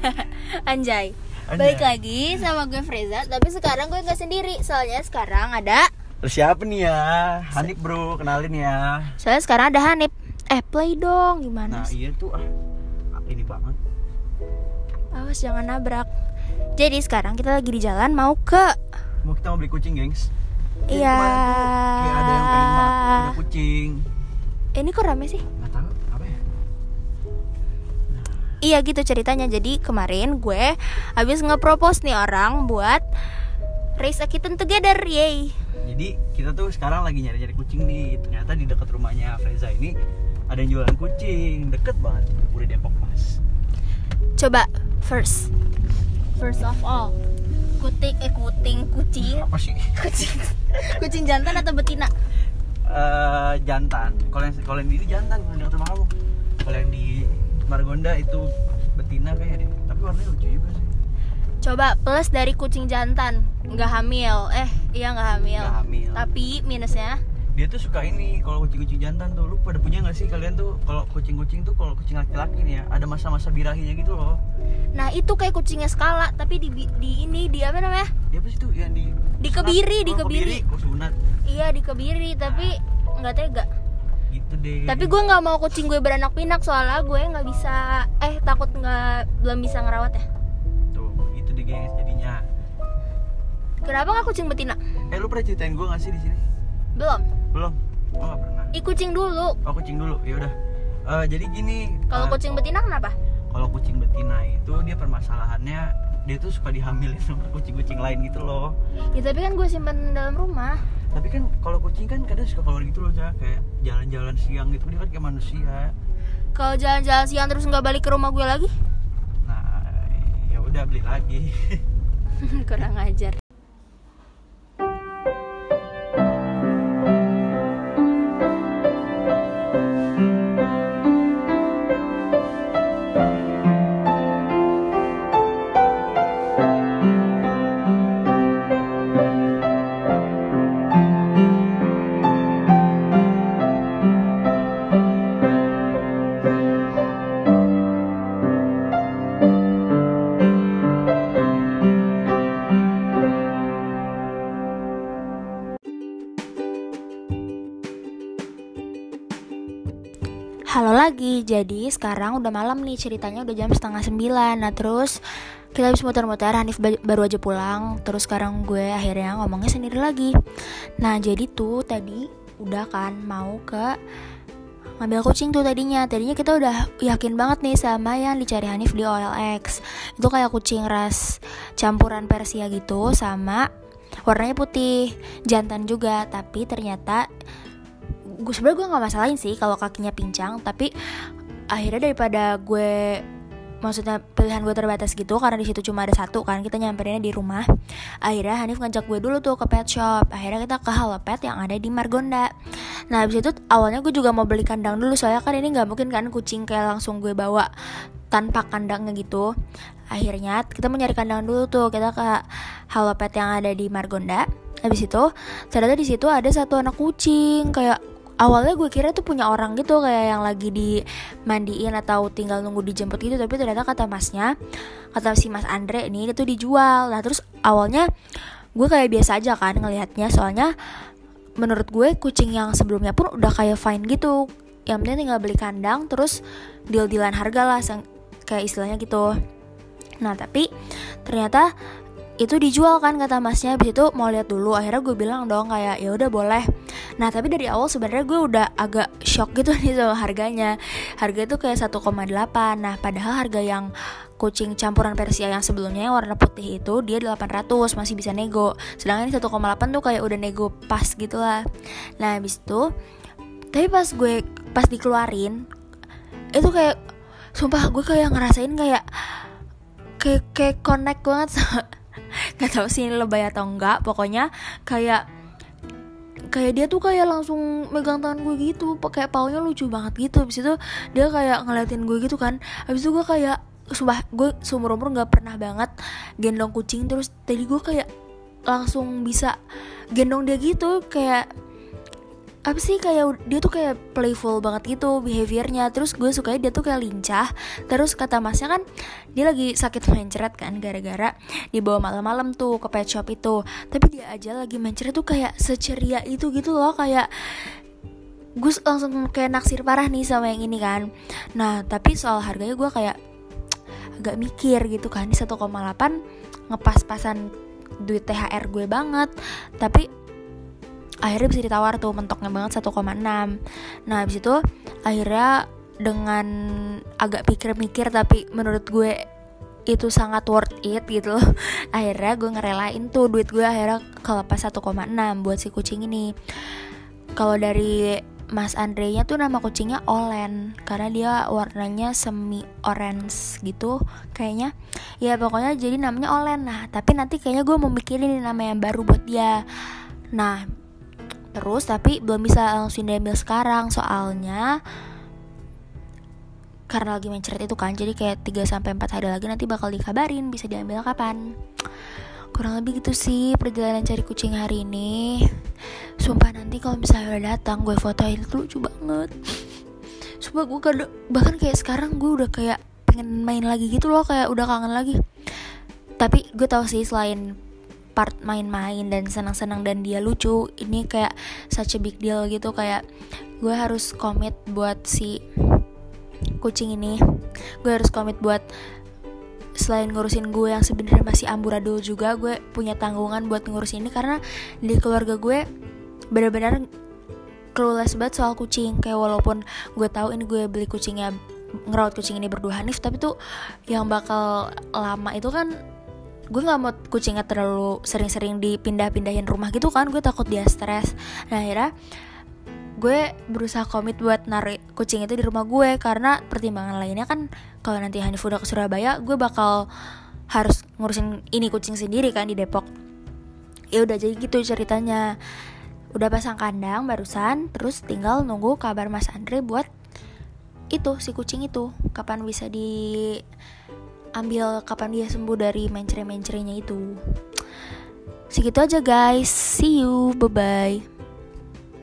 Anjay. Anjay. Balik lagi sama gue Freza, tapi sekarang gue nggak sendiri. Soalnya sekarang ada Terus siapa nih ya? Hanif bro, kenalin ya. Soalnya sekarang ada Hanif. Eh, play dong. Gimana Nah iya tuh ah ini banget. Awas jangan nabrak. Jadi sekarang kita lagi di jalan mau ke Mau kita mau beli kucing, gengs. Iya. Kayak ada yang pengen banget punya kucing. Ini kok rame sih? Iya gitu ceritanya. Jadi kemarin gue habis nge-propose nih orang buat raise a kitten together, yay. Jadi kita tuh sekarang lagi nyari-nyari kucing nih. Ternyata di dekat rumahnya Freza ini ada yang jualan kucing, deket banget, udah Depok Mas. Coba first. First of all, kuting eh kuting kucing Apa sih? kucing kucing jantan atau betina? Eh jantan. Kalau yang kalau yang di ini jantan, yang dekat rumah kamu. Kalau yang di Margonda itu betina kayaknya deh. Tapi warnanya lucu juga sih. Coba plus dari kucing jantan nggak hamil, eh iya nggak hamil. Nggak hamil. Tapi minusnya Dia tuh suka ini kalau kucing-kucing jantan tuh. Lu pada punya nggak sih kalian tuh kalau kucing-kucing tuh kalau kucing laki-laki nih ya ada masa-masa birahinya gitu loh. Nah itu kayak kucingnya skala tapi di, di ini di apa namanya? Ya apa sih tuh yang di Dikebiri, sunat? Oh, dikebiri. Oh, sunat. Iya dikebiri tapi nggak tega. Gitu deh. Tapi gue nggak mau kucing gue beranak pinak soalnya gue nggak bisa eh takut nggak belum bisa ngerawat ya. tuh gitu deh gengs jadinya. Kenapa nggak kucing betina? Eh lu pernah ceritain gue nggak sih di sini? Belum. Belum. Oh nggak pernah. Ih kucing dulu. Oh kucing dulu. Ya udah. Eh, jadi gini. Kalau eh, kucing betina kenapa? kalau kucing betina itu dia permasalahannya dia tuh suka dihamilin sama kucing-kucing lain gitu loh. Ya tapi kan gue simpen dalam rumah. Tapi kan kalau kucing kan kadang suka keluar gitu loh, Cak. kayak jalan-jalan siang gitu dia kan kayak manusia. Kalau jalan-jalan siang terus nggak balik ke rumah gue lagi? Nah, ya udah beli lagi. Kurang ajar. Lagi, jadi sekarang udah malam nih ceritanya udah jam setengah sembilan. Nah terus kita habis muter-muter, Hanif ba- baru aja pulang. Terus sekarang gue akhirnya ngomongnya sendiri lagi. Nah jadi tuh tadi udah kan mau ke ngambil kucing tuh tadinya. Tadinya kita udah yakin banget nih sama yang dicari Hanif di OLX Itu kayak kucing ras campuran Persia gitu sama warnanya putih Jantan juga, tapi ternyata gue sebenarnya gue nggak masalahin sih kalau kakinya pincang tapi akhirnya daripada gue maksudnya pilihan gue terbatas gitu karena di situ cuma ada satu kan kita nyamperinnya di rumah akhirnya Hanif ngajak gue dulu tuh ke pet shop akhirnya kita ke Halo Pet yang ada di Margonda. Nah habis itu awalnya gue juga mau beli kandang dulu soalnya kan ini nggak mungkin kan kucing kayak langsung gue bawa tanpa kandangnya gitu. Akhirnya kita mau nyari kandang dulu tuh kita ke Halo Pet yang ada di Margonda. Habis itu ternyata di situ ada satu anak kucing kayak awalnya gue kira tuh punya orang gitu kayak yang lagi dimandiin atau tinggal nunggu dijemput gitu tapi ternyata kata masnya kata si mas Andre ini itu dijual. Nah terus awalnya gue kayak biasa aja kan ngelihatnya soalnya menurut gue kucing yang sebelumnya pun udah kayak fine gitu. Yang penting tinggal beli kandang terus deal dealan harga lah kayak istilahnya gitu. Nah tapi ternyata itu dijual kan kata masnya. Habis itu mau lihat dulu. Akhirnya gue bilang dong kayak ya udah boleh. Nah tapi dari awal sebenarnya gue udah agak shock gitu nih sama harganya. Harga itu kayak 1,8 nah padahal harga yang kucing campuran Persia yang sebelumnya yang warna putih itu dia 800 masih bisa nego. Sedangkan ini 1,8 tuh kayak udah nego pas gitu lah. Nah habis itu tapi pas gue pas dikeluarin itu kayak sumpah gue kayak ngerasain kayak kayak kayak connect banget sama nggak tahu sih ini lebay atau enggak pokoknya kayak kayak dia tuh kayak langsung megang tangan gue gitu pakai paunya lucu banget gitu. Habis itu dia kayak ngeliatin gue gitu kan. Habis itu gue kayak sumpah gue seumur umur nggak pernah banget gendong kucing. Terus tadi gue kayak langsung bisa gendong dia gitu kayak apa sih kayak dia tuh kayak playful banget gitu behaviornya. Terus gue suka dia tuh kayak lincah. Terus kata masnya kan dia lagi sakit mencret kan gara-gara dibawa malam-malam tuh ke pet shop itu. Tapi dia aja lagi mencret tuh kayak seceria itu gitu loh. Kayak gue langsung kayak naksir parah nih sama yang ini kan. Nah tapi soal harganya gue kayak agak mikir gitu kan. Di 1,8 ngepas-pasan duit THR gue banget. Tapi akhirnya bisa ditawar tuh mentoknya banget 1,6 nah habis itu akhirnya dengan agak pikir-mikir tapi menurut gue itu sangat worth it gitu loh. Akhirnya gue ngerelain tuh duit gue akhirnya kelepas 1,6 buat si kucing ini. Kalau dari Mas Andre nya tuh nama kucingnya Olen karena dia warnanya semi orange gitu kayaknya. Ya pokoknya jadi namanya Olen. Nah tapi nanti kayaknya gue mau mikirin nama yang baru buat dia. Nah terus tapi belum bisa langsung diambil sekarang. Soalnya karena lagi mencret itu kan jadi kayak 3 sampai 4 hari lagi nanti bakal dikabarin bisa diambil kapan. Kurang lebih gitu sih perjalanan cari kucing hari ini. Sumpah nanti kalau misalnya udah datang gue fotoin itu lucu banget. Sumpah gue kadang bahkan kayak sekarang gue udah kayak pengen main lagi gitu loh kayak udah kangen lagi. Tapi gue tau sih selain part main-main dan senang-senang dan dia lucu ini kayak such a big deal gitu. Kayak gue harus komit buat si kucing ini. Gue harus komit buat selain ngurusin gue yang sebenarnya masih amburadul juga gue punya tanggungan buat ngurusin ini. Karena di keluarga gue benar-benar clueless banget soal kucing. Kayak walaupun gue tahu ini gue beli kucingnya ngerawat kucing ini berdua Hanif tapi tuh yang bakal lama itu kan gue nggak mau kucingnya terlalu sering-sering dipindah-pindahin rumah gitu kan gue takut dia stres. Nah akhirnya gue berusaha komit buat narik kucing itu di rumah gue karena pertimbangan lainnya kan kalau nanti Hanif udah ke Surabaya gue bakal harus ngurusin ini kucing sendiri kan di Depok. Ya udah jadi gitu ceritanya. Udah pasang kandang barusan terus tinggal nunggu kabar Mas Andre buat itu si kucing itu. Kapan bisa di ambil kapan dia sembuh dari mencre-mencrenya itu. Segitu aja guys. See you. Bye bye